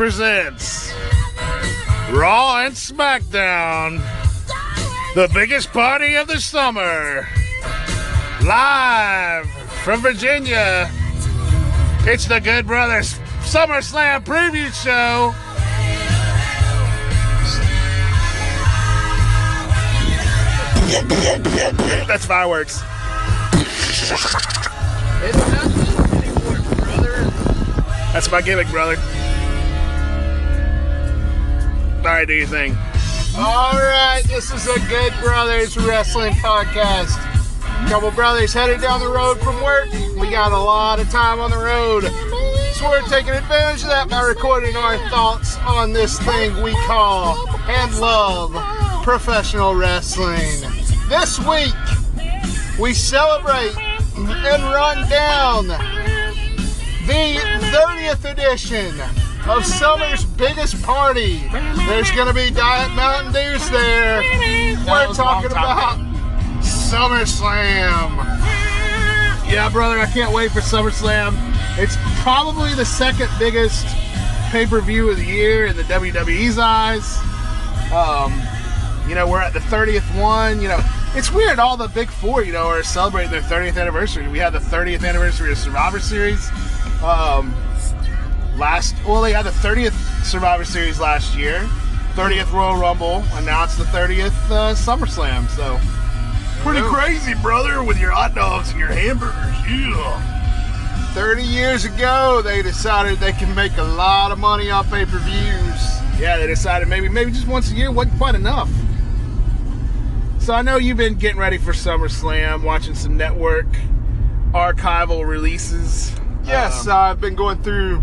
Cracker 2 presents Raw and SmackDown, the biggest party of the summer. Live from Virginia, it's the Good Brothers SummerSlam preview show. That's fireworks. That's my gimmick, brother. Right, do. All right, this is a Good Brothers Wrestling podcast. Couple brothers headed down the road from work. We got a lot of time on the road. So we're taking advantage of that by recording our thoughts on this thing we call and love professional wrestling. This week, we celebrate and run down the 30th edition of summer's biggest party. There's going to be Diet Mountain Dews there. We're was a long talking about SummerSlam. Yeah, brother, I can't wait for SummerSlam. It's probably the second biggest pay per view of the year in the WWE's eyes. Um, you know, we're at the 30th one. You know, it's weird. All the big four, you know, are celebrating their 30th anniversary. We had the 30th anniversary of Survivor Series. Um, last, well, they had the 30th Survivor Series last year, 30th Royal Rumble, and now it's the 30th uh, SummerSlam. So, pretty crazy, brother, with your hot dogs and your hamburgers. Yeah. 30 years ago, they decided they can make a lot of money off pay per views. Yeah, they decided maybe maybe just once a year wasn't quite enough. So I know you've been getting ready for SummerSlam, watching some network archival releases. Yes, Um, I've been going through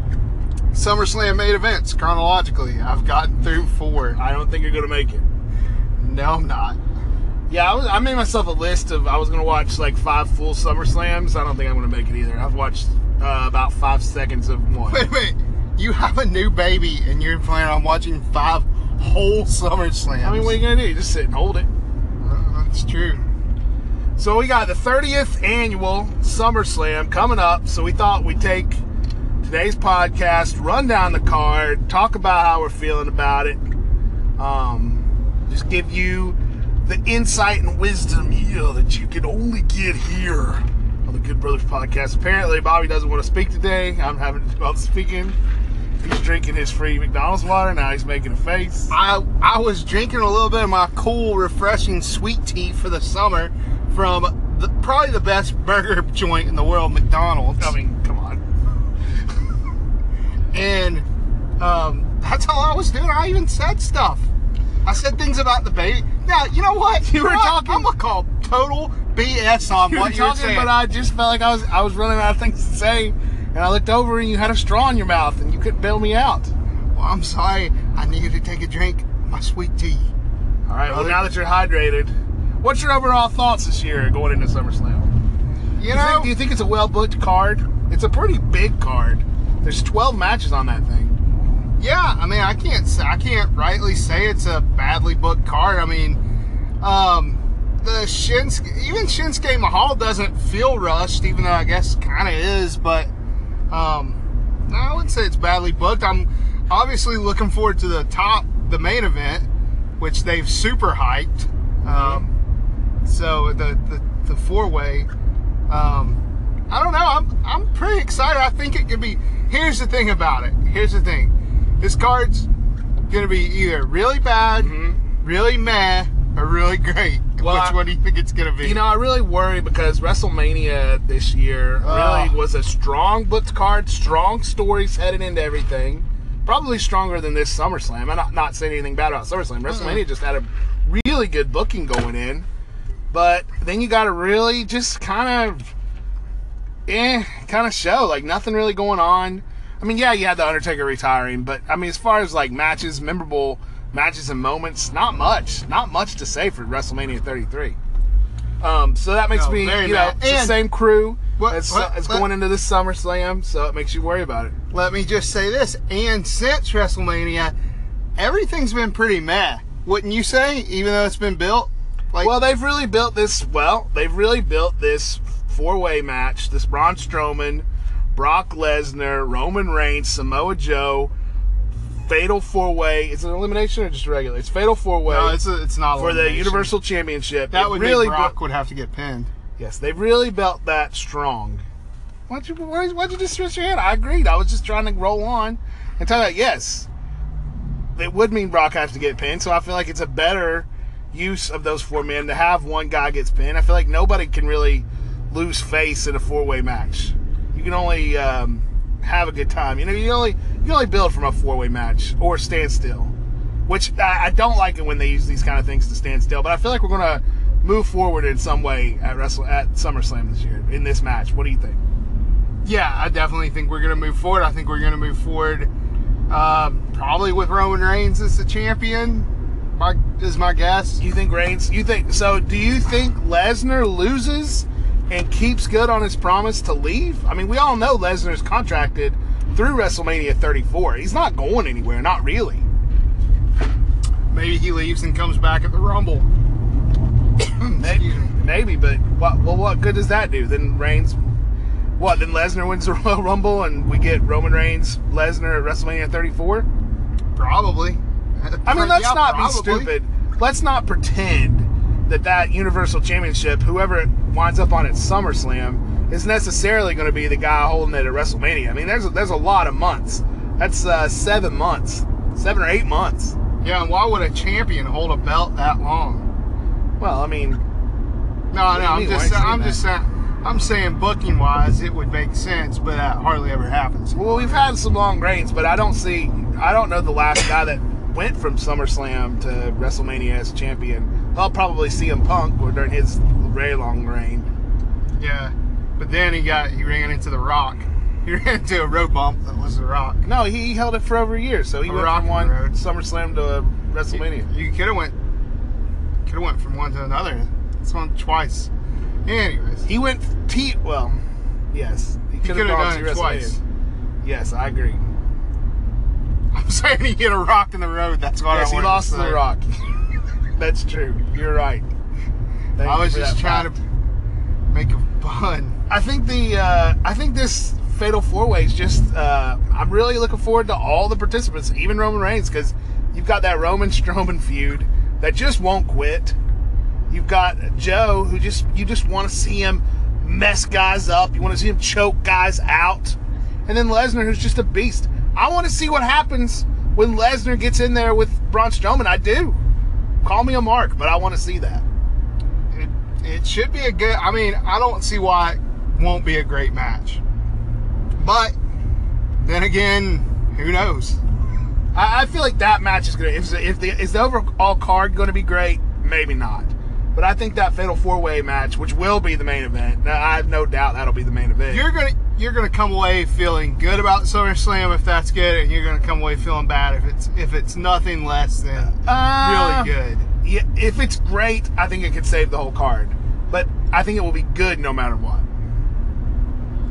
SummerSlam main events chronologically. I've gotten through four. I don't think you're gonna make it. No, I'm not. Yeah, I, was, I made myself a list of I was gonna watch like five full SummerSlams. I don't think I'm gonna make it either. I've watched uh, about five seconds of one. Wait, wait. You have a new baby and you're planning on watching five whole SummerSlams. I mean, what are you gonna do? Just sit and hold it. Uh, that's true. So we got the 30th annual SummerSlam coming up. So we thought we'd take today's podcast, run down the card, talk about how we're feeling about it, um, just give you the insight and wisdom yeah, that you can only get here on the Good Brothers podcast. Apparently, Bobby doesn't want to speak today. I'm having to do speaking. He's drinking his free McDonald's water. Now he's making a face. I I was drinking a little bit of my cool, refreshing sweet tea for the summer from the, probably the best burger joint in the world, McDonald's. I mean. And um, that's all I was doing. I even said stuff. I said things about the baby. Now you know what? You were what? talking- I'm gonna call total BS on You were what you're talking, saying. but I just felt like I was I was running out of things to say, and I looked over and you had a straw in your mouth and you couldn't bail me out. well, I'm sorry. I needed to take a drink my sweet tea. All right. Well, now that you're hydrated, what's your overall thoughts this year going into SummerSlam? You you, know, think, do you think it's a well booked card? It's a pretty big card. There's 12 matches on that thing. Yeah, I mean, I can't say, I can't rightly say it's a badly booked card. I mean, um, the Shinsuke, even Shinsuke Mahal doesn't feel rushed, even though I guess kind of is. But um, I wouldn't say it's badly booked. I'm obviously looking forward to the top, the main event, which they've super hyped. Um, so the the, the four way. Um, I don't know. I'm I'm pretty excited. I think it could be. Here's the thing about it. Here's the thing. This card's gonna be either really bad, really meh, or really great. Well, Which I- one do you think it's gonna be? You know, I really worry because WrestleMania this year really Ah. was a strong booked card, strong stories headed into everything. Probably stronger than this SummerSlam. I'm not, not saying anything bad about SummerSlam. WrestleMania just had a really good booking going in. But then you got to really just kind of, eh, kind of show. Like nothing really going on. I mean, yeah, you had The Undertaker retiring, but I mean, as far as like matches, memorable matches and moments, not much. Not much to say for WrestleMania 33. Um, so that makes No, me, you know, it's the same crew What- as, what- as what- going into this SummerSlam, so it makes you worry about it. Let me just say this. And since WrestleMania, everything's been pretty meh. Wouldn't you say? Even though it's been built. Like, Well, they've really built this. Well, they've really built this four-way match. This Braun Strowman, Brock Lesnar, Roman Reigns, Samoa Joe, fatal four way. Is it elimination or just regular? It's fatal four way No, it's a, it's not for the. Universal Championship. That It would really Brock bu- would have to get pinned. yes, they really built that strong. Why'd you why, why'd you just switch your head? I agreed. I was just trying to roll on and tell you that, yes. It would mean Brock has to get pinned, so I feel like it's a better use of those four men to have one guy gets pinned. I feel like nobody can really lose face in a four way match. You can only um, have a good time. You know, you only you only build from a four way match or stand still. Which I, I don't like it when they use these kind of things to stand still. But I feel like we're gonna move forward in some way at Wrestle at SummerSlam this year in this match. What do you think? Yeah, I definitely think we're going to move forward. I think we're going to move forward um, probably with Roman Reigns as the champion. My is my guess. You think Reigns? You think so? Do you think Lesnar loses and keeps good on his promise to leave? I mean, we all know Lesnar's contracted through WrestleMania 34. He's not going anywhere. Not really. Maybe he leaves and comes back at the Rumble. Maybe, maybe, but what? Well, what good does that do? Then Reigns, what? Then Lesnar wins the Royal Rumble and we get Roman Reigns, Lesnar at WrestleMania 34. Probably. I mean, let's Yeah, not be stupid. Let's not pretend that that Universal Championship, whoever winds up on at SummerSlam, is necessarily going to be the guy holding it at WrestleMania. I mean, there's a, there's a lot of months. That's uh, seven months, seven or eight months. Yeah, and why would a champion hold a belt that long? Well, I mean, No, no, I'm just, Why are you I'm saying just saying, I'm saying booking wise, it would make sense, but that hardly ever happens. well, we've had some long reigns, but I don't see, I don't know the last guy that went from SummerSlam to WrestleMania as champion. I'll probably CM Punk or during his very long reign. Yeah, but then he got, he ran into the Rock. He ran into a road bump that was the Rock. No, he held it for over a year, so he A went rock from one road. SummerSlam to WrestleMania. You could have went, could have went from one to another. It's one twice. Anyways, He went T. Well, yes, he could have done to it twice. Yes, I agree. I'm saying he hit a rock in the road. That's why yes, I he lost to the Rock. That's true. You're right. Thank I was just trying fact. to make a pun. I think the uh, I think this fatal four way is just uh, I'm really looking forward to all the participants, even Roman Reigns, because you've got that Roman Strowman feud that just won't quit. You've got Joe who just you just want to see him mess guys up. You want to see him choke guys out, and then Lesnar who's just a beast. I want to see what happens when Lesnar gets in there with Braun Strowman. I do. Call me a mark, but I want to see that. It, should be a good. I mean, I don't see why it won't be a great match. But then again, who knows? I, I feel like that match is gonna. If, if the is the overall card going to be great, maybe not. But I think that fatal four way match, which will be the main event, now, I have no doubt that'll be the main event. You're gonna you're gonna come away feeling good about SummerSlam if that's good, and you're gonna come away feeling bad if it's if it's nothing less than Uh, really good. Yeah, if it's great, I think it could save the whole card. But I think it will be good no matter what.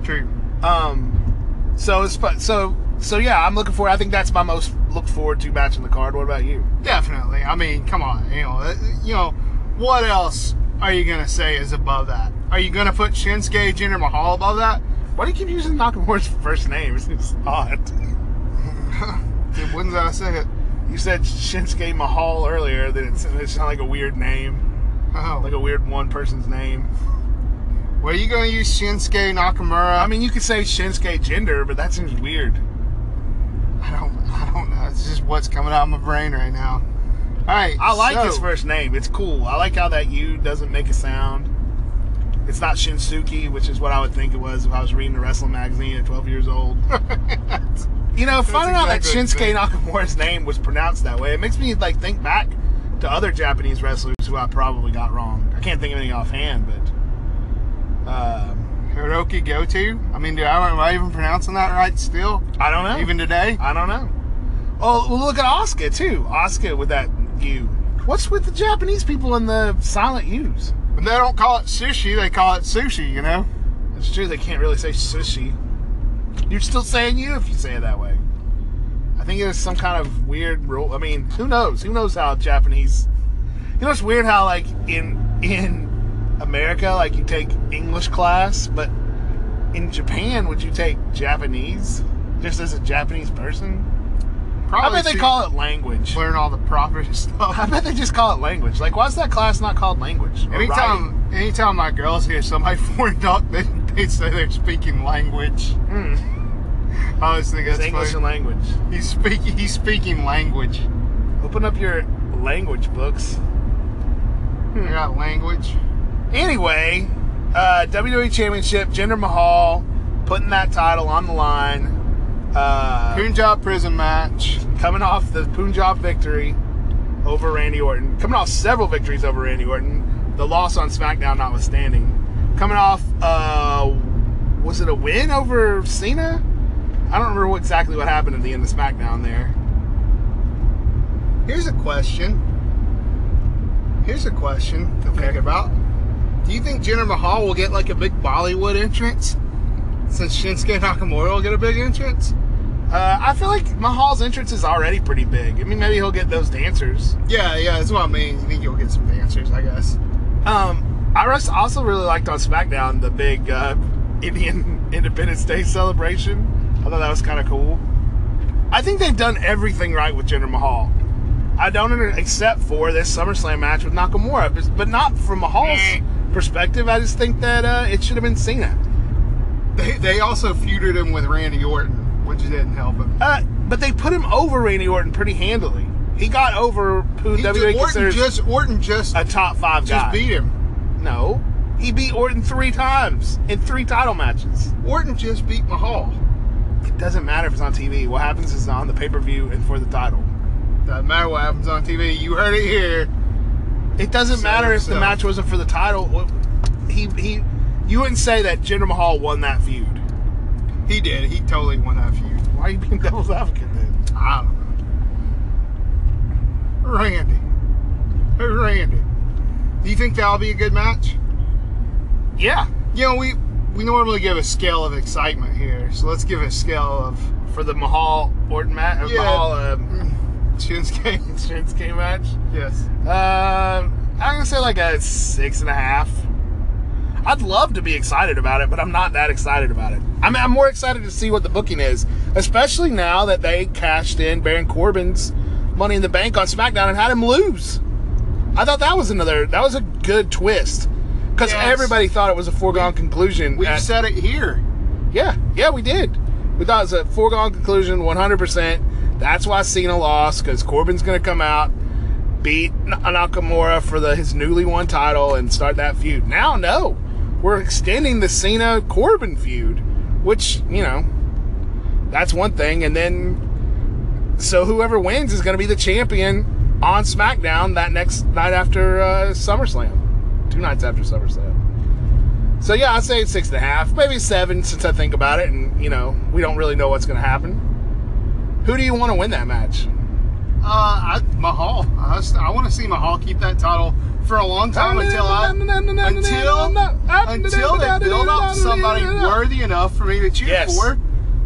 True. Um, so it's fun. So so yeah, I'm looking forward. I think that's my most look forward to match in the card. What about you? Definitely. I mean, come on. You know, uh, you know, what else are you gonna say is above that? Are you gonna put Shinsuke Jinder Mahal above that? Why do you keep using Nakamura's first name? It's odd. Dude, When's I say it? You said Shinsuke Mahal earlier. That it's, it sounded like a weird name. Oh, like a weird one person's name. well, are you gonna use Shinsuke Nakamura? I mean, you could say Shinsuke Jinder, but that seems weird. I don't, I don't know. It's just what's coming out of my brain right now. All right. I like so- his first name. It's cool. I like how that U doesn't make a sound. It's not Shinsuke, which is what I would think it was if I was reading a wrestling magazine at 12 years old. You know, finding out that Shinsuke Nakamura's name was pronounced that way, it makes me like think back to other Japanese wrestlers who I probably got wrong. I can't think of any offhand, but um, Hirooki Goto. I mean, do I, am I even pronouncing that right still? I don't know. Even today? I don't know. Oh, well, look at Asuka too. Asuka with that U. What's with the Japanese people and the silent U's? But they don't call it sushi. They call it sushi. You know. It's true they can't really say sushi. You're still saying you if you say it that way. I think it's some kind of weird rule. I mean, who knows? Who knows how Japanese? You know, it's weird how like in in America, like you take English class, but in Japan, would you take Japanese just as a Japanese person? I bet they call it language. learn all the proper stuff. I bet they just call it language. Like, why's that class not called language? Or writing? Anytime, anytime my girls hear somebody foreign talk, they, they say they're speaking language. Hmm. I always think It's that's English and language. He's speaking. He's speaking language. Open up your language books. I got language. Anyway, uh, WWE Championship, Jinder Mahal putting that title on the line. Uh, Punjab prison match. coming off the Punjab victory over Randy Orton. Coming off several victories over Randy Orton. The loss on SmackDown notwithstanding. Coming off, uh, was it a win over Cena? I don't remember what- exactly what happened at the end of SmackDown there. Here's a question. Here's a question to think Okay. about. Do you think Jinder Mahal will get like a big Bollywood entrance? Since Shinsuke Nakamura will get a big entrance? Uh, I feel like Mahal's entrance is already pretty big. I mean, maybe he'll get those dancers. Yeah, yeah, that's what I mean. You think you'll get some dancers, I guess. Um, I also really liked on SmackDown the big uh, Indian Independence Day celebration. I thought that was kind of cool. I think they've done everything right with Jinder Mahal. I don't under- except for this SummerSlam match with Nakamura, but- not from Mahal's perspective. I just think that uh, it should have been Cena. They, they also feuded him with Randy Orton, which didn't help him. Uh, but they put him over Randy Orton pretty handily. He got over who He WWE ju- Orton just Orton just a top five just guy. beat him. No, he beat Orton three times in three title matches. Orton just beat Mahal. It doesn't matter if it's on TV. What happens is on the pay per view and for the title. Doesn't matter what happens on TV. You heard it here. It doesn't So- matter if the match wasn't for the title. He he, you wouldn't say that Jinder Mahal won that feud. He did. He totally went that you. Why are you being devil's advocate then? I don't know. Randy. Who's Randy? Do you think that'll be a good match? Yeah, You know, we we normally give a scale of excitement here, so let's give a scale of for the Mahal Orton match, uh, Yeah. Mahal um, Shinsuke. Shinsuke match. yes. Uh, I'm gonna say like a six and a half. I'd love to be excited about it, but I'm not that excited about it. I'm, I'm more excited to see what the booking is, especially now that they cashed in Baron Corbin's Money in the Bank on SmackDown and had him lose. I thought that was another that was a good twist because Yes. everybody thought it was a foregone conclusion. We've at- said it here. yeah, yeah, we did. We thought it was a foregone conclusion, 100%. That's why Cena lost, because Corbin's going to come out, beat Nakamura for the his newly won title, and start that feud. Now, no. We're extending the Cena Corbin feud, which, you know, that's one thing. And then, so whoever wins is going to be the champion on SmackDown that next night after uh, SummerSlam. Two nights after SummerSlam. So yeah, I'd say six and a half, maybe seven, since I think about it, and you know we don't really know what's going to happen. Who do you want to win that match? Uh, I, Mahal. I, I want to see Mahal keep that title for a long time until I until until they build up somebody worthy enough for me to cheer Yes. for.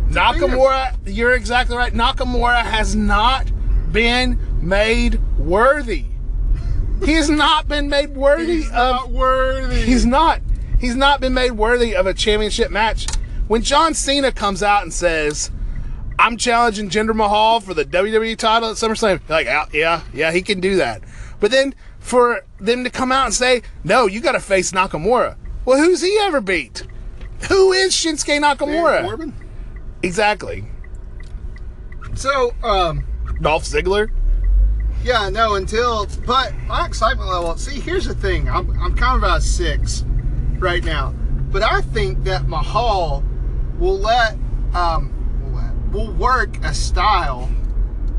Nakamura, you're exactly right. Nakamura has not been made worthy. He has not been made worthy He's of. not worthy. He's not. He's not been made worthy of a championship match. When John Cena comes out and says, "I'm challenging Jinder Mahal for the WWE title at SummerSlam," like, "Yeah, yeah, yeah, he can do that." But then for them to come out and say, "No, you got to face Nakamura." Well, who's he ever beat? Who is Shinsuke Nakamura? Corbin. Exactly. So, um, Dolph Ziggler. yeah, no, until but my excitement level. See, here's the thing. I'm I'm kind of about a six right now, but I think that Mahal will let um will, let, will work a style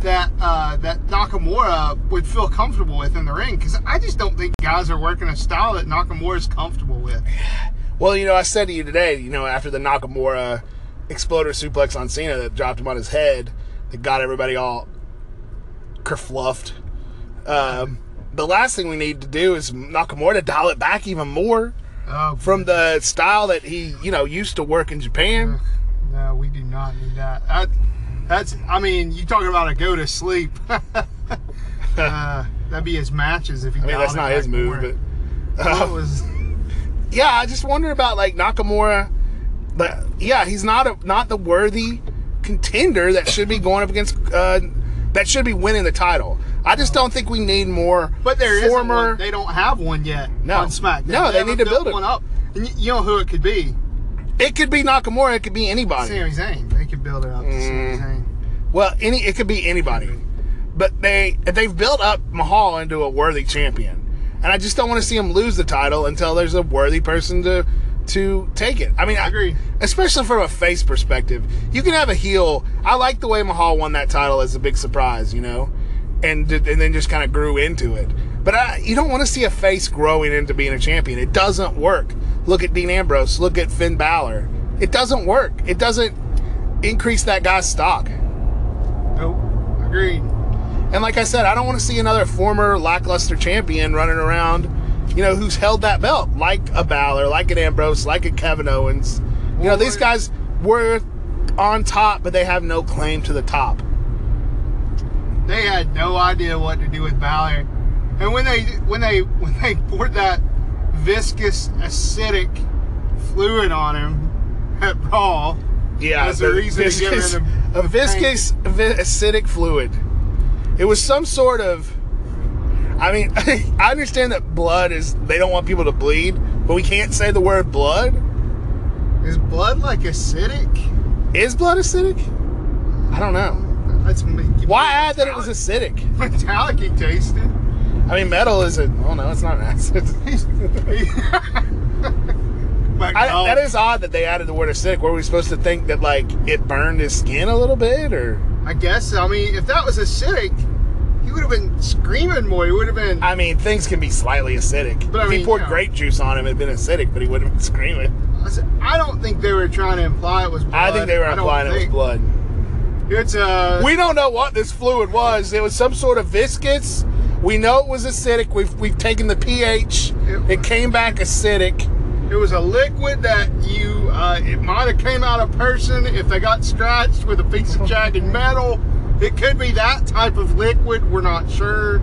that uh, that Nakamura would feel comfortable with in the ring because I just don't think guys are working a style that Nakamura is comfortable with. Well, you know, I said to you today, you know, after the Nakamura exploder suplex on Cena that dropped him on his head, that got everybody all kerfluffed. Um, the last thing we need to do is Nakamura to dial it back even more Oh, from the style that he, you know, used to work in Japan. No, we do not need that. that that's, I mean, you talking about a go to sleep. uh, that'd be his matches if he I mean, that's not his move, but Well, was, yeah, I just wonder about like Nakamura. But yeah, he's not a not the worthy contender that should be going up against uh, that should be winning the title. I just don't think we need more But there former. They don't have one yet No. on SmackDown. No, they haven't need to build it. one up. And you, you know who it could be? it could be Nakamura. It could be anybody. Sami Zayn. They could build it up Mm. Well, any it could be anybody, but they they've built up Mahal into a worthy champion, and I just don't want to see him lose the title until there's a worthy person to to take it. I mean, I agree. especially from a face perspective. You can have a heel. I like the way Mahal won that title as a big surprise, you know, and and then just kind of grew into it. But I, you don't want to see a face growing into being a champion. It doesn't work. Look at Dean Ambrose. Look at Finn Balor. It doesn't work. It doesn't increase that guy's stock. Agreed. And like I said, I don't want to see another former lackluster champion running around, you know, who's held that belt, like a Balor, like an Ambrose, like a Kevin Owens. You know, these guys were on top, but they have no claim to the top. They had no idea what to do with Balor. And when they when they when they poured that viscous acidic fluid on him at Raw, Yeah, That's the reason to get rid viscous, a viscous vi- acidic fluid. It was some sort of. I mean, I understand that blood is. They don't want people to bleed, but we can't say the word blood. is blood like acidic? Is blood acidic? I don't know. That's Why add that it was acidic? metallic. Tasted. I mean, metal is a. Oh no, it's not an acid. I, that is odd that they added the word acidic. Were we supposed to think that like it burned his skin a little bit, or? I guess. I mean, if that was acidic, he would have been screaming more. He would have been. I mean, things can be slightly acidic. But I if he poured you know. grape juice on him, it'd been acidic, but he wouldn't have been screaming. I said, I don't think they were trying to imply it was blood. I think they were implying it was blood. It's uh, We don't know what this fluid was. It was some sort of viscous. We know it was acidic. We've we've taken the pH. It came back acidic. It was a liquid that you. Uh, it might have came out of person if they got scratched with a piece of jagged metal. It could be that type of liquid. We're not sure.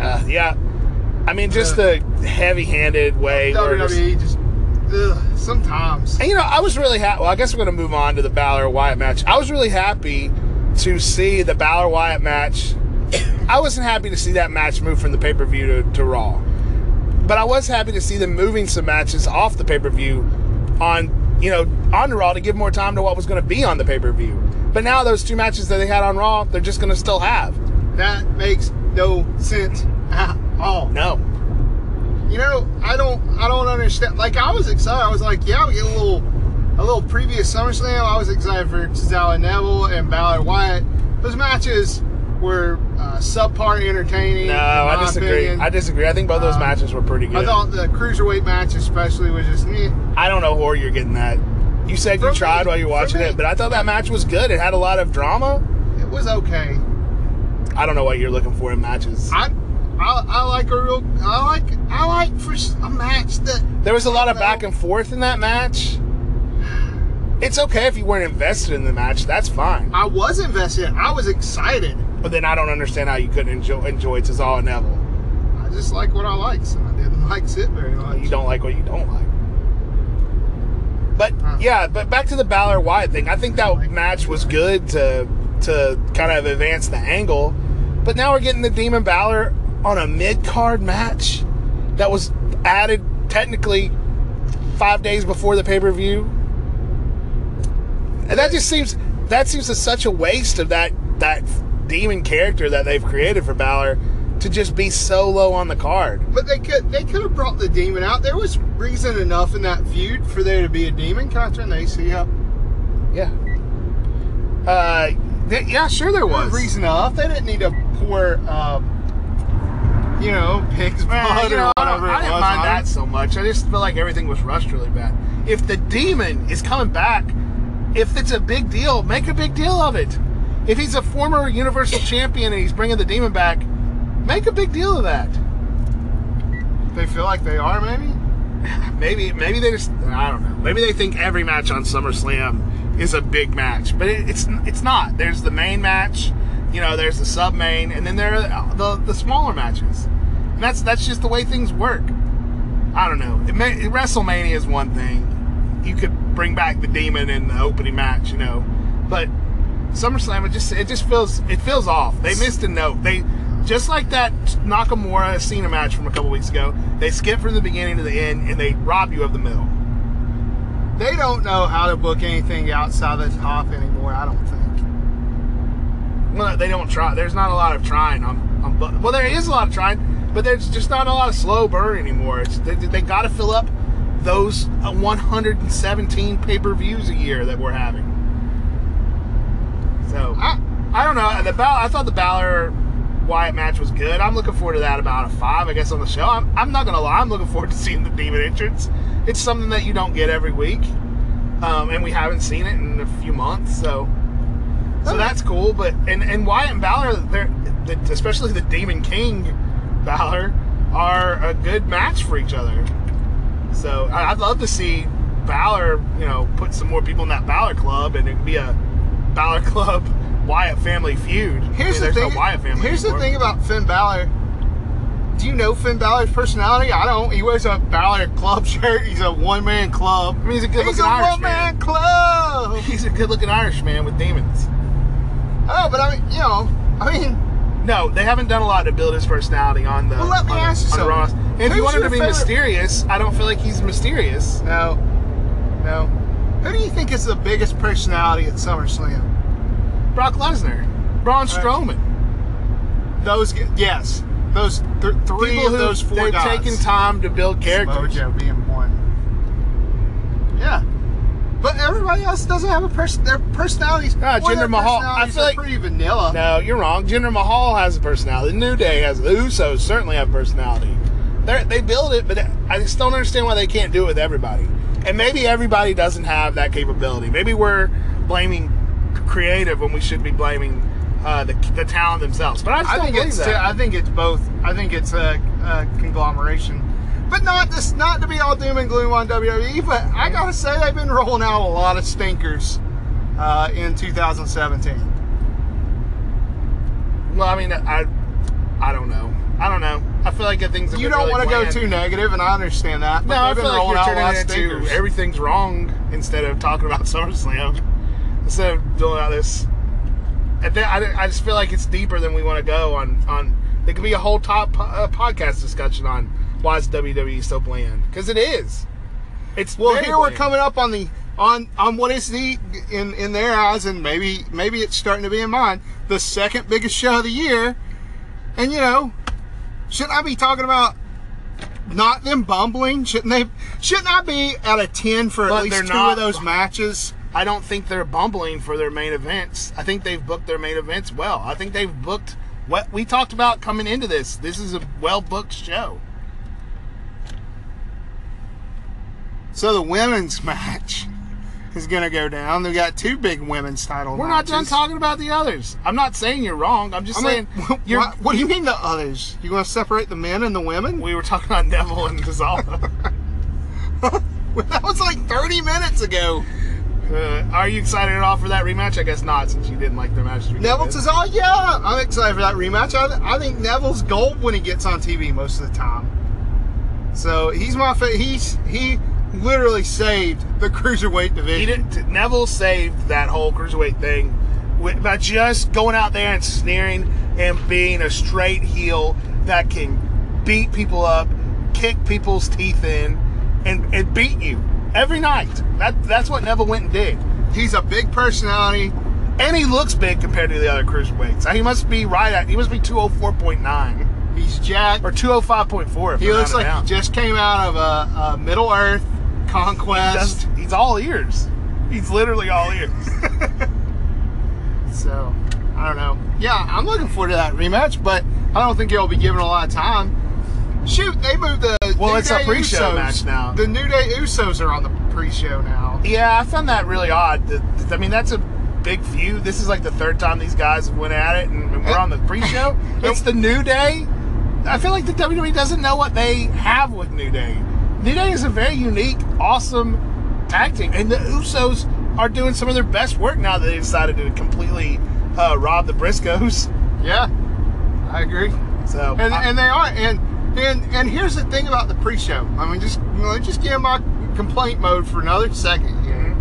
Uh, yeah, I mean, just the heavy-handed way. WWE just ugh, sometimes. And you know, I was really happy. Well, I guess we're going to move on to the Balor Wyatt match. I was really happy to see the Balor Wyatt match. I wasn't happy to see that match move from the pay per view to, to Raw, but I was happy to see them moving some matches off the pay per view on you know on Raw to give more time to what was going to be on the pay per view. But now those two matches that they had on Raw, they're just going to still have. That makes no sense at all. No, You know, I don't, I don't understand. Like, I was excited. I was like, yeah, we get a little, a little previous SummerSlam. I was excited for Tozawa and Neville and Balor Wyatt. Those matches were uh, subpar entertaining. no, I disagree. opinion. I disagree. I think both those Um, matches were pretty good. I thought the cruiserweight match, especially, was just eh. I don't know where you're getting that. You said you From tried while you were watching me. it, but I thought that match was good. It had a lot of drama. It was okay. I don't know what you're looking for in matches. I, I, I like a real, I like, I like for a match that There was a lot of back and forth in that match. It's okay if you weren't invested in the match. That's fine. I was invested. I was excited. But then I don't understand how you couldn't enjoy enjoy and Neville. I just like what I like. So I didn't like Sid very much. You don't like what you don't like. But Huh. yeah, but back to the Balor Wyatt thing. I think that match was good to to kind of advance the angle. But now we're getting the Demon Balor on a mid card match that was added technically five days before the pay per view. And that just seems that seems such a waste of that that demon character that they've created for Balor to just be so low on the card. But they could they could have brought the demon out. There was reason enough in that feud for there to be a demon. Can I turn the AC up? Yeah. Uh, yeah, sure there was. reason enough. They didn't need to pour, um, you know, pig's blood you know, or I, whatever I it didn't was. mind that so much. I just feel like everything was rushed really bad. If the demon is coming back, if it's a big deal, make a big deal of it. If he's a former Universal Champion and he's bringing the demon back, make a big deal of that. They feel like they are, maybe. Maybe, maybe they just, I don't know. Maybe they think every match on SummerSlam is a big match, but it, it's it's not. There's the main match, you know. There's the sub main, and then there are the the smaller matches. And that's that's just the way things work. I don't know. It may, WrestleMania is one thing. You could bring back the demon in the opening match, you know, but SummerSlam, it just it just feels it feels off. They missed a note. They just like that Nakamura Cena match from a couple weeks ago. They skip from the beginning to the end and they rob you of the middle. They don't know how to book anything outside of the top anymore. I don't think. Well, they don't try. There's not a lot of trying on bu- well, there is a lot of trying, but there's just not a lot of slow burn anymore. It's, they they got to fill up those uh, 117 pay per views a year that we're having. So I, I don't know. The Bal- I thought the Balor Wyatt match was good. I'm looking forward to that about a five, I guess, on the show. I'm, I'm not gonna lie. I'm looking forward to seeing the Demon entrance. It's something that you don't get every week, um, and we haven't seen it in a few months. So, so that's cool. But and and Wyatt and Balor, they're the, especially the Demon King Balor, are a good match for each other. So I'd love to see Balor, you know, put some more people in that Balor club, and it would be a Balor Club Wyatt family feud. I mean, Here's the thing. No here's the thing about Finn Balor. Do you know Finn Balor's personality? I don't. He wears a Balor club shirt. He's a one man club. I mean, he's a He's good-looking a Irish man club. He's a good-looking Irish man with demons. Oh, but I mean, you know, I mean, No, they haven't done a lot to build his personality on the. Well, let me on ask you something. And if you want him to be favorite- mysterious, I don't feel like he's mysterious. no, no. Who do you think is the biggest personality at SummerSlam? Brock Lesnar, Braun Right. Strowman, Those, g- yes, those th- three people of who those 4 they've guys. taken time to build characters. Mojo being one. Yeah. But everybody else doesn't have a person. Their personalities. Ah, Jinder Mahal. I feel like- pretty vanilla. No, you're wrong. Jinder Mahal has a personality. New Day has. The Usos certainly have personality. They they build it, but I just don't understand why they can't do it with everybody. And maybe everybody doesn't have that capability. Maybe we're blaming creative when we should be blaming uh, the, the talent themselves. But I just I don't think believe it's. that. I think it's both. I think it's a, a conglomeration, but not this. Not to be all doom and gloom on WWE. But I gotta say they've been rolling out a lot of stinkers uh, in 2017. well, I mean, I I don't know. I don't know. I feel like things. Have You don't really want to go too negative, and I understand that. But No, I feel like you're turning it into everything's wrong instead of talking about SummerSlam. Instead of doing all this, and then I, I just feel like it's deeper than we want to go on. On there could be a whole top uh, podcast discussion on why is WWE so bland because it is. It's Well, here we're coming up on the on on what is the in in their eyes, and maybe maybe it's starting to be in mine, the second biggest show of the year. And you know, shouldn't I be talking about not them bumbling? Shouldn't they? Shouldn't I be at a ten for at least two not. of those matches? I don't think they're bumbling for their main events. I think they've booked their main events well. I think they've booked what we talked about coming into this. This is a well booked show. So the women's match is going to go down. They got two big women's title. We're not done talking about the others. I'm not saying you're wrong. I'm just I saying mean, what, what do you mean the others? You want to separate the men and the women? We were talking about Neville and Dissolve. that was like 30 minutes ago. uh, are you excited at all for that rematch? I guess not, since you didn't like the matches. we Neville says, "Oh yeah, I'm excited for that rematch. I, I think Neville's gold when he gets on TV most of the time. So he's my fa- he's he literally saved the cruiserweight division. He did, Neville saved that whole cruiserweight thing with, by just going out there and sneering and being a straight heel that can beat people up, kick people's teeth in, and, and beat you every night. That that's what Neville went and did. He's a big personality. And he looks big compared to the other cruiserweights. He must be right at he must be 204.9 He's jacked. or 205.4 He looks like down. he just came out of uh, uh, a, a Middle Earth conquest. Just- he's all ears. He's literally all ears. So I don't know. Yeah, I'm looking forward to that rematch, but I don't think it'll be given a lot of time. Shoot, they moved the Well, New it's a pre-show Usos. match now. The New Day Usos are on the pre-show now. Yeah, I found that really odd. That- I mean, that's a big feud. This is like the third time these guys went at it, and and we're on the pre-show. it's the New Day. I feel like the WWE doesn't know what they have with New Day. New Day is a very unique, awesome tag team, and the Usos are doing some of their best work now that they decided to completely uh, rob the Briscoes. Yeah, I agree. So, And, I- and they are. And and and here's the thing about the pre-show. I mean, just let me just get in my complaint mode for another second here.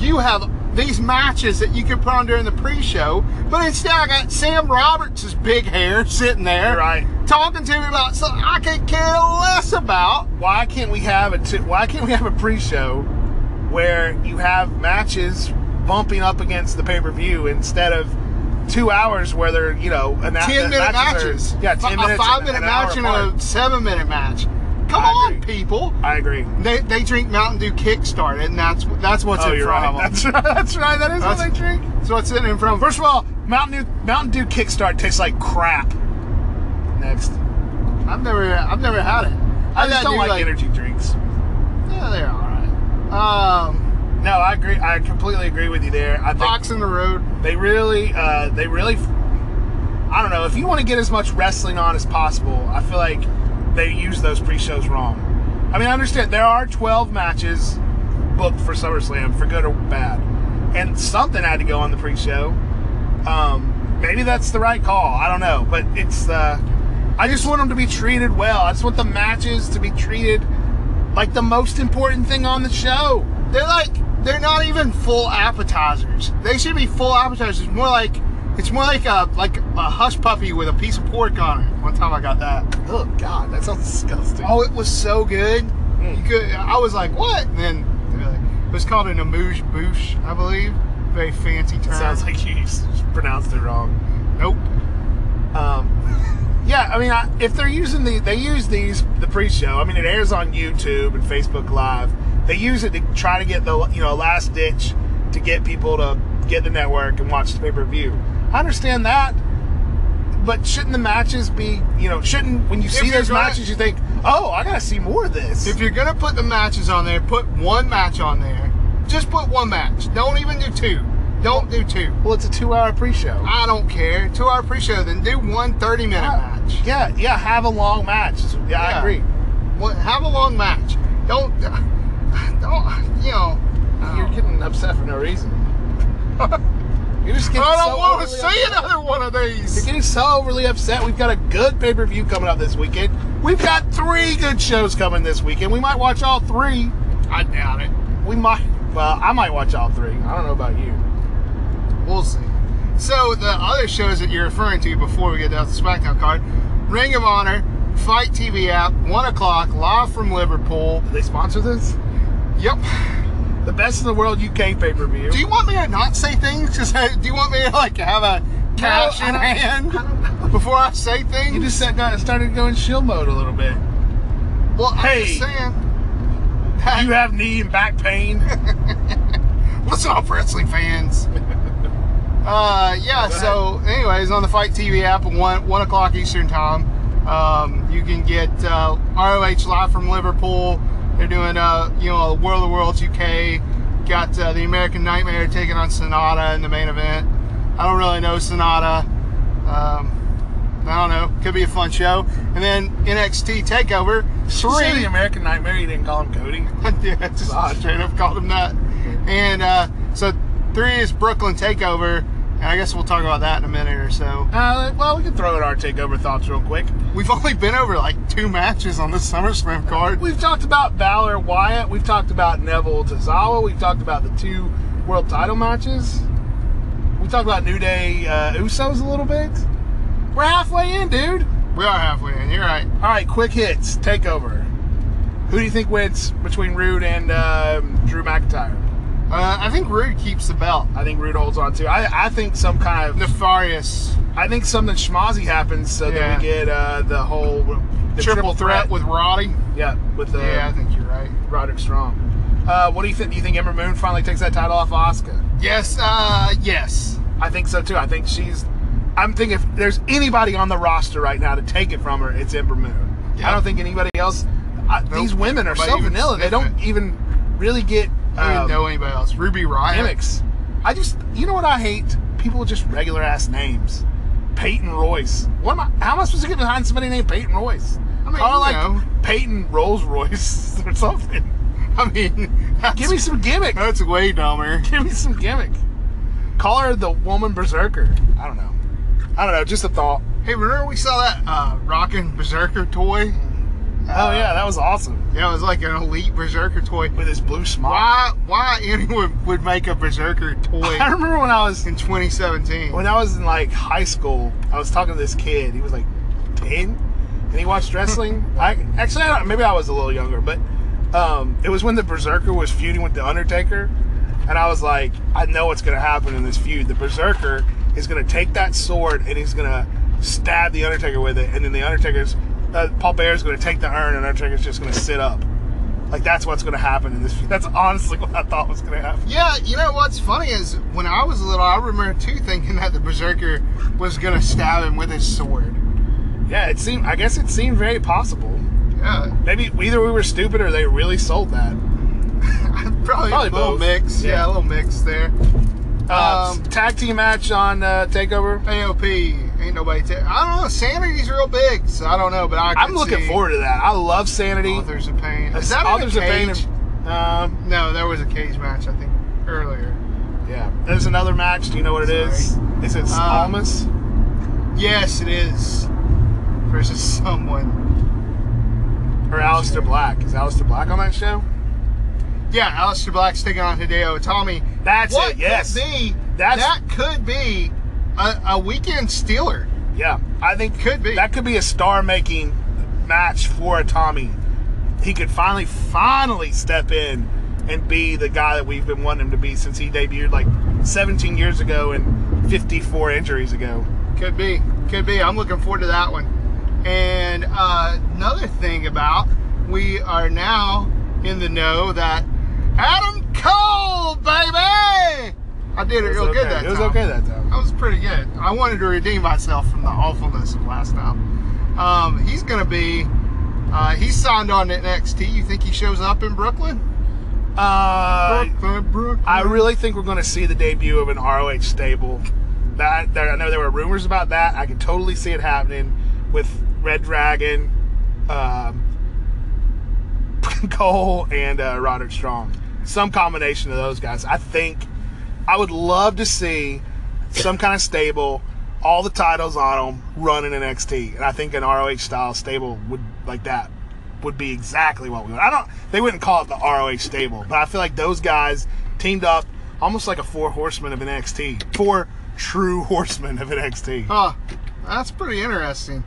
You have these matches that you could put on during the pre-show, but instead I got Sam Roberts' big hair sitting there, Right. talking to me about something I could care less about. Why can't we have a t- Why can't we have a pre-show where you have matches bumping up against the pay-per-view instead of two hours where they're you know an Ten minute matches. yeah, ten a minutes. five minute an match and a seven minute match. Come I on, people. I agree. They, they drink Mountain Dew Kickstart, and that's that's what's oh, in front right. of them. That's right. That's right. That is what they drink. That's what's in in front of them. First of all, Mountain Dew Mountain Dew Kickstart tastes like crap. Next, I've never I've never had it. I I've just don't new, like, energy drinks. Yeah, they're all right. Um, No, I agree. I completely agree with you there. I think Fox in the Road. they really, uh, they really. I don't know. If you want to get as much wrestling on as possible, I feel like they use those pre-shows wrong. I mean, I understand there are 12 matches booked for SummerSlam, for good or bad, and something had to go on the pre-show. Um, maybe that's the right call. I don't know, but it's. Uh, I just want them to be treated well. I just want the matches to be treated like the most important thing on the show. They're like they're not even full appetizers. They should be full appetizers. More like it's more like a like a hush puppy with a piece of pork on it. One time I got that. Oh God, that sounds disgusting. Oh, it was so good. Mm. You could. I was like, what? And then they're it was called an amuse bouche, I believe. Very fancy term. Sounds like you pronounced it wrong. nope. Um, yeah, I mean, I, if they're using the, they use these the pre-show. I mean, it airs on YouTube and Facebook Live. They use it to try to get the you know last ditch to get people to get the network and watch the pay-per-view. I understand that, but shouldn't the matches be you know shouldn't when you see those gonna- matches you think oh I gotta see more of this. If you're gonna put the matches on there, put one match on there. Just put one match. Don't even do two. Don't do two. well, it's a two-hour pre-show. I don't care. Two hour pre show, then do one 30 minute uh, match. Yeah, yeah, have a long match. Yeah, I agree. What, have a long match. Don't, don't, you know. You're getting upset for no reason. You're just getting I don't so want to see upset. another one of these. You're getting so overly upset. We've got a good pay per view coming up this weekend. We've got three good shows coming this weekend. We might watch all three. I doubt it. We might. Well, I might watch all three. I don't know about you. We'll see. So the other shows that you're referring to before we get down to the SmackDown card, Ring of Honor, FITE TV app, one o'clock, live from Liverpool. Do they sponsor this? Yep. The best in the world UK pay per view. Do you want me to not say things? Just do you want me to like have a cash I in hand I before I say things? You just down started going shield mode a little bit. well, I'm Hey. just saying. that- You have knee and back pain. What's up, wrestling fans? uh, yeah. So, anyways, on the FITE TV app at one one o'clock Eastern time, um, you can get uh, ROH live from Liverpool. They're doing, uh, you know, World of Worlds UK. Got uh, the American Nightmare taking on Sonata in the main event. I don't really know Sonata. Um, I don't know. Could be a fun show. And then NXT Takeover say the. American Nightmare. You didn't call him Cody. yeah, just Odd. straight up called him that. And uh, so three is Brooklyn Takeover, and I guess we'll talk about that in a minute or so. Uh, well, we can throw in our takeover thoughts real quick. We've only been over like two matches on the SummerSlam card. We've talked about Balor Wyatt. We've talked about Neville Tozawa. We've talked about the two world title matches. We talked about New Day uh, Usos a little bit. We're halfway in, dude. We are halfway in. You're right. All right, quick hits. Takeover. Who do you think wins between Roode and um Drew McIntyre? Uh, I think Roode keeps the belt. I think Roode holds on to. I, I think some kind of Nefarious I think something schmozzy happens so that we get uh, the whole the triple, threat, with Roddy. yeah with the yeah, I think you're right. Roderick Strong. Uh, what do you think? Do you think Ember Moon finally takes that title off Asuka? Yes. Uh, yes. I think so too. I think she's. I'm thinking if there's anybody on the roster right now to take it from her, it's Ember Moon. Yeah. I don't think anybody else. I, These women are Nobody so vanilla. They don't even really get I didn't um, know anybody else. Ruby Riott. gimmicks. I just, you know what I hate? People with just regular ass names. Peyton Royce. What am I? How am I supposed to get behind somebody named Peyton Royce? I mean, Call like know. Peyton Rolls Royce or something. I mean, Give me some gimmick. That's way dumber. Give me some gimmick. Call her the woman berserker. I don't know. I don't know. Just a thought. Hey, remember we saw that uh, Rockin' Berserker toy? Oh yeah, that was awesome. Yeah, it was like an elite berserker toy. With his blue smile. Why? Why anyone would make a berserker toy I remember when I was in 2017? when I was in like high school, I was talking to this kid. He was like ten, and he watched wrestling. I actually, I don't, maybe I was a little younger, but um, it was when the Berserker was feuding with the Undertaker, and I was like, I know what's gonna happen in this feud. The Berserker is gonna take that sword and he's gonna stab the Undertaker with it, and then the Undertaker's uh, Paul is gonna take the urn, and Undertaker's just gonna sit up. Like that's what's gonna happen in this. That's honestly what I thought was gonna happen. Yeah, you know what's funny is when I was little, I remember too thinking that the berserker was gonna stab him with his sword. Yeah, it seemed. I guess it seemed very possible. Yeah, Maybe either we were stupid or they really sold that. probably, Probably a little both. mix. Yeah. Yeah. a little mix there. Uh, Um, tag team match on uh, Takeover. AOP ain't nobody. Ta- I don't know. Sanity's real big, so I don't know. But I. I'm looking forward to that. I love Sanity. Authors of Pain. Is that Authors of Pain. cage? Um, No, there was a cage match I think earlier. yeah. There's another match. Do you know what it is? Is it Uh, Almas? Yes, it is. Versus someone. or Aleister Black? Is Aleister Black on that show? Yeah, Aleister Black's taking on Hideo Itami. That's what it. Yes. could be That's- that could be a, a weekend stealer. Yeah. I think Could be. that could be a star-making match for Tommy. He could finally, finally step in and be the guy that we've been wanting him to be since he debuted like 17 years ago and 54 injuries ago. Could be. Could be. I'm looking forward to that one. And uh, another thing about we are now in the know that Adam Cole, baby. I did it, It real okay. good that time. It was time. okay that time. That was pretty good. I wanted to redeem myself from the awfulness of last time. Um, he's going to be. Uh, he's signed on to NXT. You think he shows up in Brooklyn? Uh, Brooklyn, Brooklyn. I really think we're going to see the debut of an ROH stable. That there, I know there were rumors about that. I can totally see it happening with Red Dragon, um, Cole, and uh, Roderick Strong. Some combination of those guys. I think I would love to see some kind of stable, all the titles on them, running in NXT, and I think an ROH style stable would like that would be exactly what we want. I don't. They wouldn't call it the ROH stable, but I feel like those guys teamed up almost like a four horsemen of an NXT, four true horsemen of NXT. Huh. That's pretty interesting.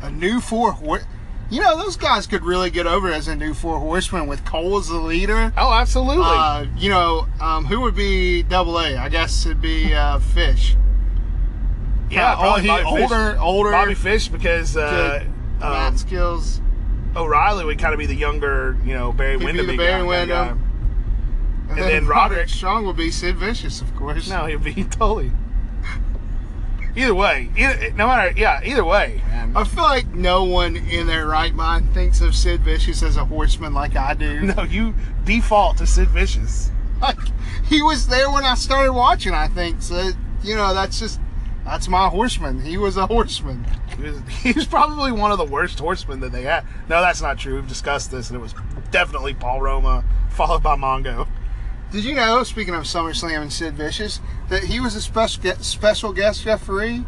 A new four hor You know, those guys could really get over as a new four horsemen with Cole as the leader. Oh, absolutely. Uh, you know, um, who would be double A? I guess it'd be uh, Fish. yeah, oh, probably he Bobby Fish. older, older. Bobby Fish because uh, um, skills. O'Reilly would kind of be the younger, you know, Barry be Windham. the Barry Windham. And then Roderick. Strong would be Sid Vicious, of course. No, he'd be totally. Either way, either, no matter, yeah, either way. I feel like no one in their right mind thinks of Sid Vicious as a horseman like I do. No, you default to Sid Vicious. Like, he was there when I started watching, I think. So, you know, that's just, that's my horseman. He was a horseman. He was, he was probably one of the worst horsemen that they had. No, that's not true. We've discussed this, and it was definitely Paul Roma, followed by Mongo. Did you know, speaking of SummerSlam and Sid Vicious, that he was a special guest, special guest referee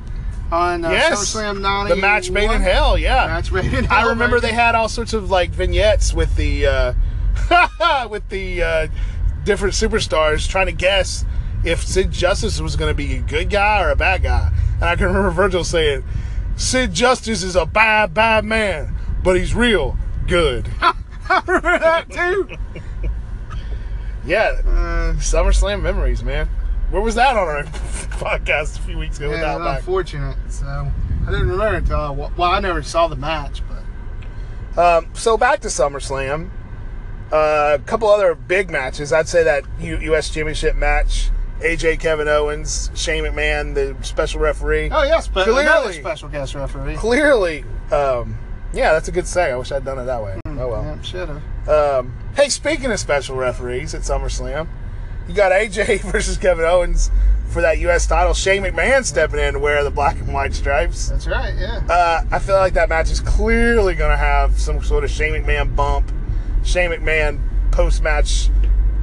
on uh, yes, SummerSlam 91? the match made in hell. Yeah, Match made in I remember baby. they had all sorts of like vignettes with the uh, with the uh, different superstars trying to guess if Sid Justice was going to be a good guy or a bad guy. And I can remember Virgil saying, "Sid Justice is a bad, bad man, but he's real good." I remember that too? yeah, Uh, SummerSlam memories, man. Where was that on our podcast a few weeks ago? yeah, without back? unfortunate. So, I didn't remember until I, well, I never saw the match, but Um, so back to SummerSlam. Uh, a couple other big matches. I'd say that U- U.S. Championship match. AJ Kevin Owens, Shane McMahon, the special referee. oh yes, but Clearly. special guest referee. Clearly, um, yeah, that's a good say. I wish I'd done it that way. Oh well. Yeah, should have. Um, hey, speaking of special referees at SummerSlam, you got AJ versus Kevin Owens for that U.S. title. Shane McMahon stepping in to wear the black and white stripes. That's right. Yeah. Uh, I feel like that match is clearly going to have some sort of Shane McMahon bump, Shane McMahon post match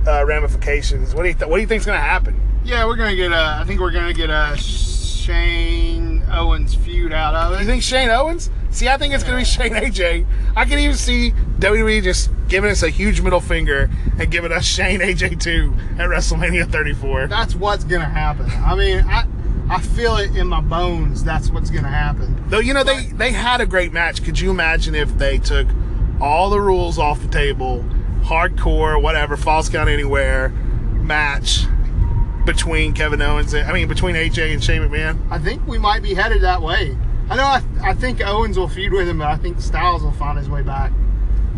uh, ramifications. What do you th- What do you think's going to happen? Yeah, we're gonna get a. I think we're gonna get a Shane Owens feud out of it. You think Shane Owens? See, I think it's going to be Shane AJ. I can even see WWE just giving us a huge middle finger and giving us Shane AJ 2 at WrestleMania 34. That's what's gonna happen. I mean, I I feel it in my bones. That's what's gonna happen. Though, you know, they, they had a great match. Could you imagine if they took all the rules off the table, hardcore, whatever, false count anywhere match between Kevin Owens and, I mean, between AJ and Shane McMahon? I think we might be headed that way. I know. I, I think Owens will feud with him, but I think Styles will find his way back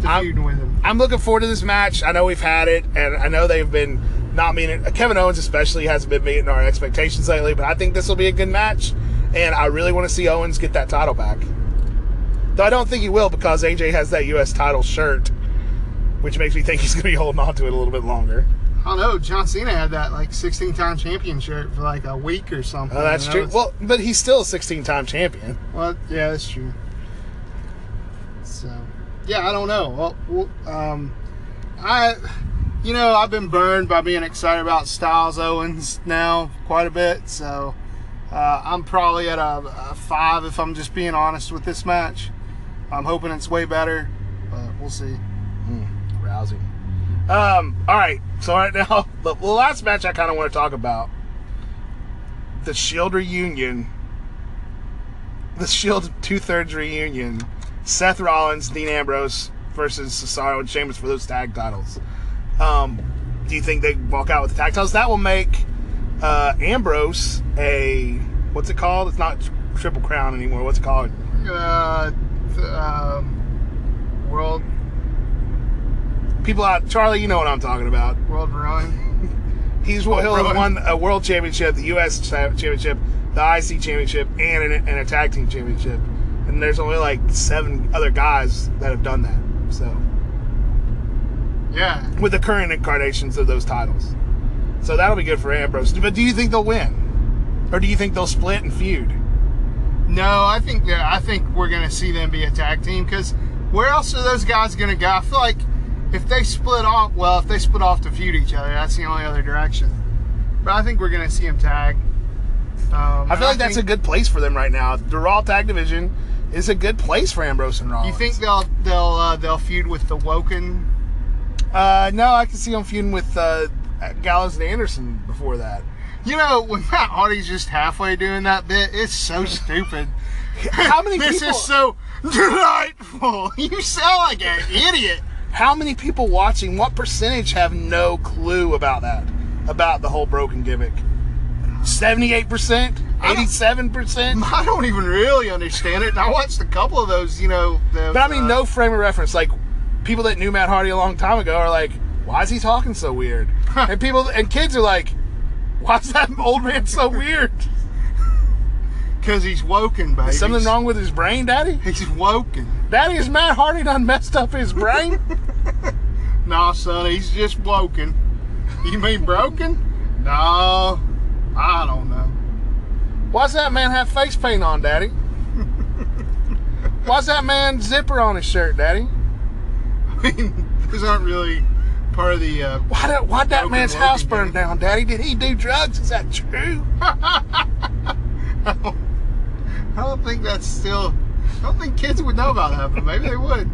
to I'm- feuding with him. I'm looking forward to this match. I know we've had it, and I know they've been not meeting. Kevin Owens especially hasn't been meeting our expectations lately, but I think this will be a good match, and I really want to see Owens get that title back. Though I don't think he will because AJ has that U.S. title shirt, which makes me think he's going to be holding on to it a little bit longer. I don't know. John Cena had that like 16 time champion shirt for like a week or something. Oh, that's true. was- Well, but he's still a 16-time champion. Well, yeah, that's true. So, yeah, I don't know. Well, well, um, I, you know, I've been burned by being excited about Styles Owens now quite a bit. So, uh, I'm probably at a, a five if I'm just being honest with this match. I'm hoping it's way better, but we'll see. Rousing. Um, all right. So right now, the, last match I kind of want to talk about the Shield reunion, the Shield two thirds reunion. Seth Rollins, Dean Ambrose versus Cesaro and Sheamus for those tag titles. Um, do you think they walk out with the tag titles? That will make uh, Ambrose a what's it called? It's not Triple Crown anymore. What's it called? Uh, um, world, People out, Charlie, you know what I'm talking about. world rowing. He's he'll have won a world championship, the U.S. championship, the IC championship, and an, and a tag team championship. And there's only like seven other guys that have done that. So Yeah, with the current incarnations of those titles, so that'll be good for Ambrose. But do you think they'll win, or do you think they'll split and feud? No, I think that I think we're gonna see them be a tag team because where else are those guys gonna go? I feel like if they split off, well, if they split off to feud each other, that's the only other direction. But I think we're gonna see them tag. Um, I feel like that's a good place for them right now. The Raw tag division is a good place for Ambrose and Rollins. You think they'll they'll uh, they'll feud with the Woken? Uh, no, I can see them feuding with uh, Gallows and Anderson before that. You know, when Matt Hardy's just halfway doing that bit, it's so stupid. How many this people? is so delightful. You sound like an idiot. How many people watching? What percentage have no clue about that? About the whole broken gimmick? Seventy-eight percent, I don't- eighty-seven percent. I don't even really understand it. And I watched a couple of those, you know. The, But I mean, uh, no frame of reference. Like people that knew Matt Hardy a long time ago are like, "Why is he talking so weird?" and people and kids are like, "Why is that old man so weird? Because he's woken, baby. Is something wrong with his brain, Daddy? He's woken. Daddy, is Matt Hardy done messed up his brain?" No, son, he's just woken. You mean broken? No, I don't know. Why's that man have face paint on, Daddy? Why's that man zipper on his shirt, Daddy? I mean, those aren't really part of the. Uh, Why did, why'd that man's house burn down, Daddy? Did he do drugs? Is that true? I don't think that's still. I don't think kids would know about that, but maybe they would.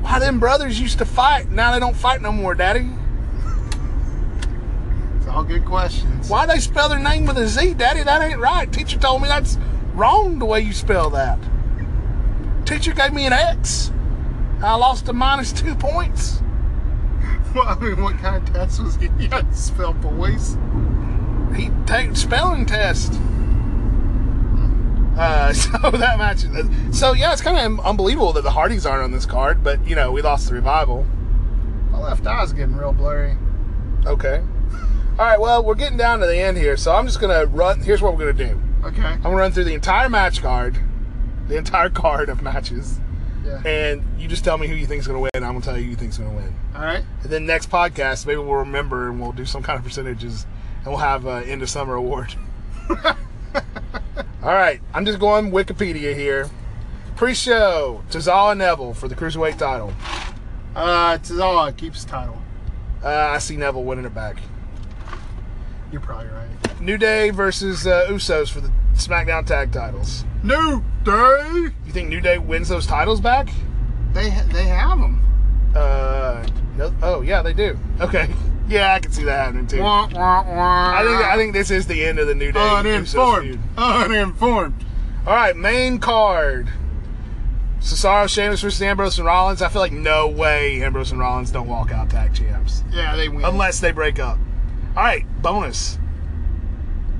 Why them brothers used to fight? Now they don't fight no more, Daddy. It's all good questions. Why they spell their name with a Z, Daddy? That ain't right. Teacher told me that's wrong the way you spell that. Teacher gave me an X. I lost a minus two points. Well, I mean, what kind of test was he? He had to spell boys. He take spelling test. Uh, so that match. So yeah, it's kind of unbelievable that the Hardys aren't on this card, but you know we lost the revival. My left eye's getting real blurry. Okay. All right. Well, we're getting down to the end here, so I'm just gonna run. Here's what we're gonna do. Okay. I'm gonna run through the entire match card, the entire card of matches, Yeah. and you just tell me who you think's gonna win. And I'm gonna tell you who you think's gonna win. All right. And then next podcast, maybe we'll remember and we'll do some kind of percentages, and we'll have an end of summer award. All right, I'm just going Wikipedia here. Pre-show: Tozawa Neville for the cruiserweight title. Uh, Tozawa keeps title. Uh, I see Neville winning it back. You're probably right. New Day versus uh, Usos for the SmackDown tag titles. New Day. You think New Day wins those titles back? They they have them. Uh, no, oh yeah, they do. Okay, yeah, I can see that happening too. Wah, wah, wah. I think I think this is the end of the New Day. Uninformed. Uninformed. All right, main card. Cesaro, Sheamus versus Ambrose and Rollins. I feel like no way Ambrose and Rollins don't walk out tag champs Yeah, they win. unless they break up. All right, bonus.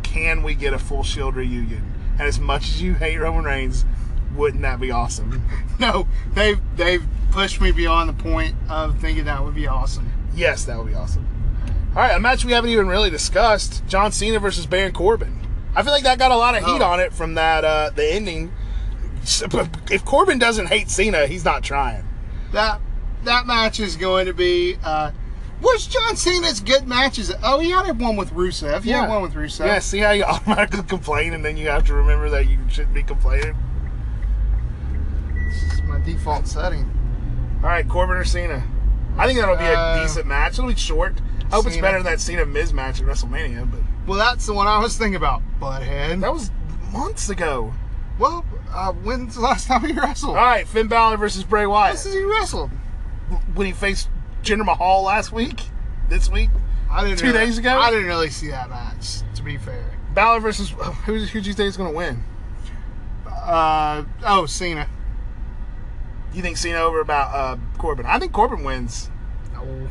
Can we get a full Shield reunion? And as much as you hate Roman Reigns, wouldn't that be awesome? no, they've they've pushed me beyond the point of thinking that would be awesome. Yes, that would be awesome. All right, a match we haven't even really discussed: John Cena versus Baron Corbin. I feel like that got a lot of heat Oh. on it from that uh, the ending. If Corbin doesn't hate Cena, he's not trying. That that match is going to be. Uh, where's John Cena's good matches? Oh, he had one with Rusev. He had one with Rusev. Yeah, see how you automatically complain and then you have to remember that you shouldn't be complaining. This is my default setting. All right, Corbin or Cena? I think that'll be a Uh, decent match. It'll be short. I hope it's better than that Cena Miz match at WrestleMania, but Well, that's the one I was thinking about. Butthead. that was months ago. Well, uh, when's the last time he wrestled? All right, Finn Balor versus Bray Wyatt. This is he wrestled. when he faced Jinder Mahal last week, this week, I didn't. Two really- days ago? I didn't really see that match. To be fair. Balor versus who? Who do you think is going to win? Uh oh, Cena. You think Cena over about uh, Corbin? I think Corbin wins.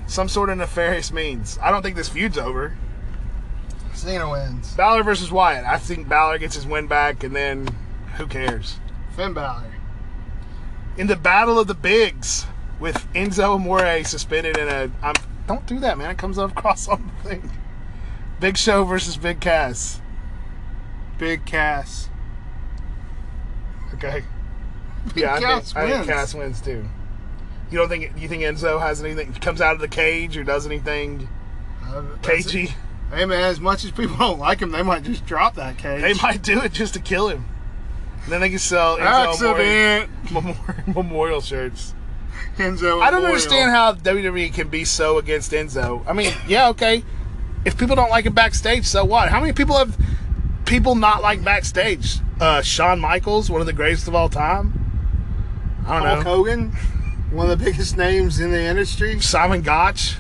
Some sort of nefarious means. I don't think this feud's over. Cena wins. Balor versus Wyatt. I think Balor gets his win back, and then who cares? Finn Balor. In the Battle of the Bigs, with Enzo Amore suspended in a. I'm, don't do that, man. It comes up across on the thing. Big Show versus Big Cass. Big Cass. Okay. Yeah, I Cass think, I think. Cass wins too. You don't think you think Enzo has anything comes out of the cage or does anything Uh, cagey? Hey man, as much as people don't like him, they might just drop that cage. They might do it just to kill him. And then they can sell Enzo Accident. memorial, memorial shirts. Enzo. I don't Memorial. understand how WWE can be so against Enzo. I mean, yeah, okay. If people don't like him backstage, so what? How many people have people not like backstage? Uh, Shawn Michaels, one of the greatest of all time. I don't Hulk know. Hogan, one of the biggest names in the industry. Simon Gotch.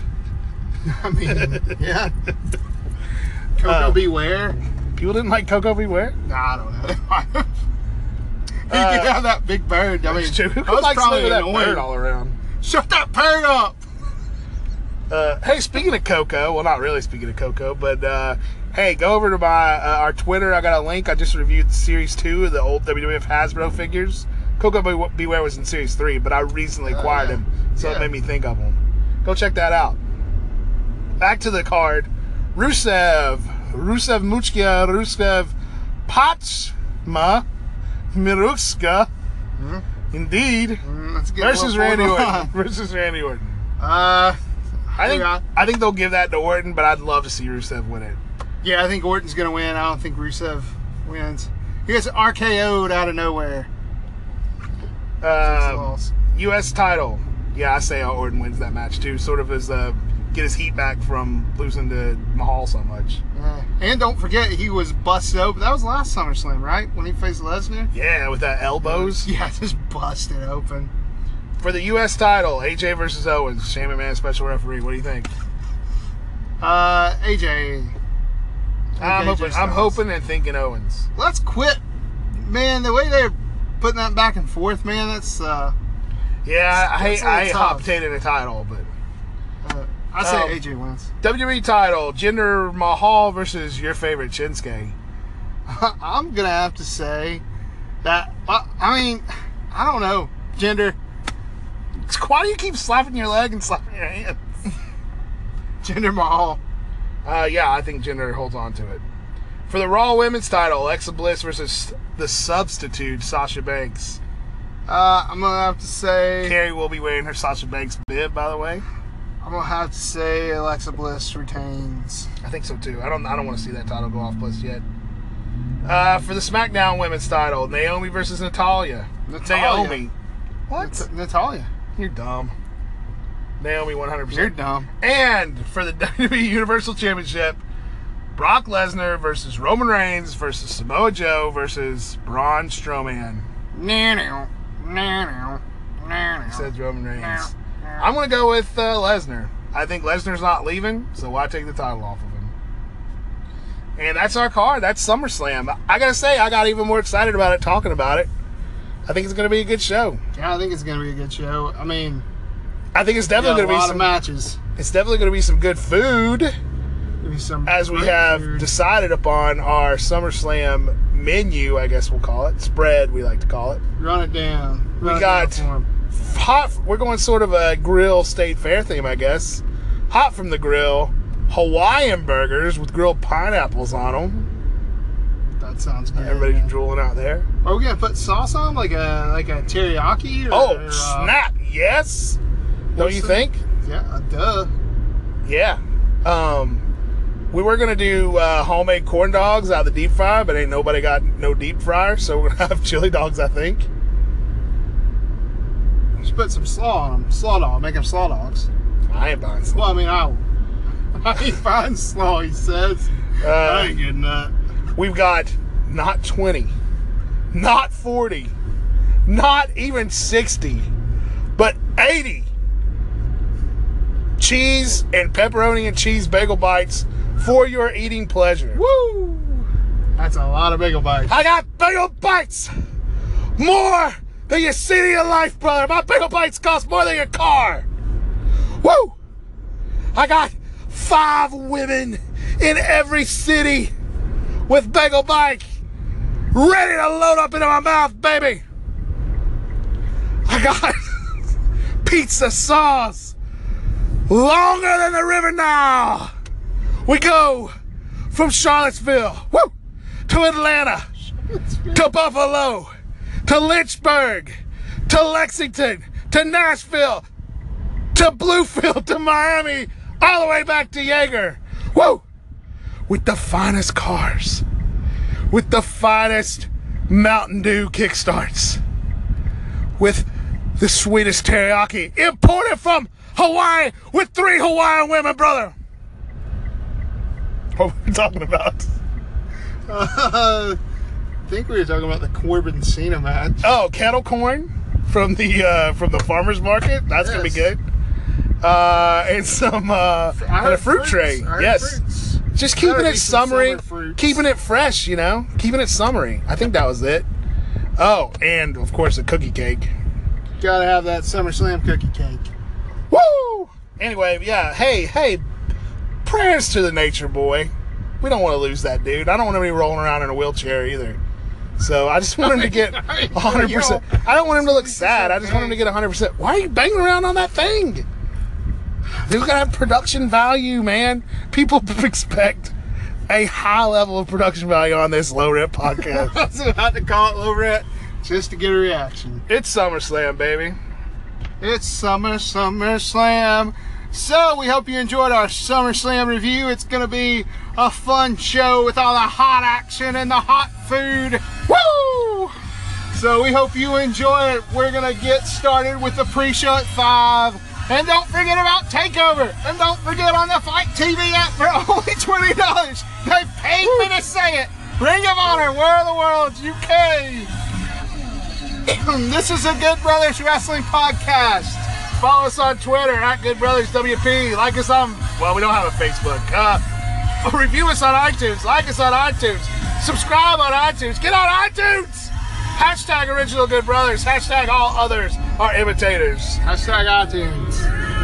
I mean, yeah. Koko Uh, Beware. People didn't like Koko B. Ware. Nah, I don't know. They might he Uh, could have that big bird. I mean, Who that could was like probably that annoying. bird all around? Shut that bird up. Uh, hey, speaking of Koko, well, not really speaking of Koko, but uh, hey, go over to my uh, our Twitter. I got a link. I just reviewed Series Two of the old WWF Hasbro figures. Coco Beware was in Series Three, but I recently acquired yeah. him, so Yeah. it made me think of him. Go check that out. Back to the card. Rusev, Rusev Muchka, Rusev Pachma, Miruska. Indeed. Mm, Let's get Versus Randy Orton. Versus Randy Orton. Uh, I think Yeah. I think they'll give that to Orton, but I'd love to see Rusev win it. yeah, I think Orton's gonna win. I don't think Rusev wins. He gets RKO'd out of nowhere. Uh, Loss. U.S. title. Yeah, I say Orton wins that match too. Sort of as uh, get his heat back from losing to Mahal so much. Yeah. And don't forget, he was busted open. That was last SummerSlam, right? When he faced Lesnar. Yeah, with that elbows Yeah, just busted open. for the U.S. title. AJ versus Owens. Shane Man, special referee. What do you think? Uh, AJ. I'm AJ hoping. I'm hoping and thinking Owens. Let's quit, man. The way they're putting that back and forth, man. That's uh, Yeah, I hate. I hate hot a title, but uh I say Um, AJ wins. WWE title. Jinder Mahal versus your favorite Shinsuke. I'm gonna have to say that. I, I mean, I don't know, Jinder. Why do you keep slapping your leg and slapping your hand? Jinder Mahal. Uh, yeah, I think Jinder holds on to it. For the Raw Women's title, Alexa Bliss versus the substitute Sasha Banks. Uh, I'm gonna have to say. Carrie will be wearing her Sasha Banks bib, by the way. I'm gonna have to say Alexa Bliss retains. I think so too. I don't. I don't want to see that title go off Bliss yet. Uh, for the SmackDown Women's title, Naomi versus Natalya. Natalya. Naomi. What? Nat- Natalya. You're dumb. Naomi, 100%. You're dumb. And for the WWE Universal Championship, Brock Lesnar versus Roman Reigns versus Samoa Joe versus Braun Strowman. Said Roman Reigns. I'm gonna go with uh, Lesnar. I think Lesnar's not leaving, so why take the title off of him? And that's our card. That's SummerSlam. I gotta say, I got even more excited about it talking about it. I think it's gonna be a good show. Yeah, I think it's gonna be a good show. I mean, I think it's definitely gonna be some. matches. It's definitely gonna be some good food, as we have decided upon our SummerSlam menu. I guess we'll call it spread. We like to call it. Run it down. We Run it got- down hot. We're going sort of a grill state fair theme, I guess. Hot from the grill, Hawaiian burgers with grilled pineapples on them. That sounds good. Everybody's man. drooling out there. Are we gonna put sauce on like a like a teriyaki? Or, Oh uh, snap! Yes. Don't you the- think? Yeah, uh, duh. Yeah. Um, we were gonna do uh, homemade corn dogs out of the deep fryer, but ain't nobody got no deep fryer, so we're gonna have chili dogs. I think. Just put some slaw on them. Slaw dog. Make them slaw dogs. I ain't buying some. Well, I mean, I I ain't buying slaw. He says. I Uh, ain't getting that. we've got not 20, not 40, not even 60, but 80 cheese and pepperoni and cheese bagel bites for your eating pleasure. Woo! That's a lot of bagel bites. I got bagel bites more than your city in your life, brother. My bagel bites cost more than your car. Woo! I got five women in every city with bagel bike ready to load up into my mouth, baby. I got pizza sauce longer than the river now. We go from Charlottesville, woo, to Atlanta, to Buffalo, to Lynchburg, to Lexington, to Nashville, to Bluefield, to Miami, all the way back to Jaeger. Woo! With the finest cars, with the finest Mountain Dew kickstarts, with the sweetest teriyaki imported from Hawaii with three Hawaiian women, brother. What were we talking about? Uh, I think we were talking about the Corbin Cena match. Oh, cattle corn from the uh, from the farmers market. That's gonna be good. Uh, and some uh, and a fruit tray. Yes, fruits. just keeping it summery, summer keeping it fresh. You know, keeping it summery. I think that was it. Oh, and of course a cookie cake. Gotta have that SummerSlam cookie cake. Woo! Anyway, yeah. Hey, hey. Prayers to the nature boy. We don't want to lose that dude. I don't want him to be rolling around in a wheelchair either. So I just want him to get 100%. I don't want him to look sad. I just want him to get 100%. Why are you banging around on that thing? Dude, gotta have production value, man. People expect a high level of production value on this low rent podcast. I was about to call it low rent just to get a reaction. it's SummerSlam, baby. It's Summer Summer Slam. So we hope you enjoyed our Summer Slam review. It's gonna be a fun show with all the hot action and the hot food. Woo! So we hope you enjoy it. We're gonna get started with the pre-show at five. And don't forget about Takeover. And don't forget on the FITE TV app for only twenty dollars. They paid me to say it. Ring of Honor, War of the Worlds, UK. this is a Good Brothers Wrestling podcast. Follow us on Twitter at Good Brothers WP. Like us on, well, we don't have a Facebook. Uh, review us on iTunes. Like us on iTunes. Subscribe on iTunes. Get on iTunes. Hashtag Original Good Brothers. Hashtag all others are imitators. Hashtag iTunes.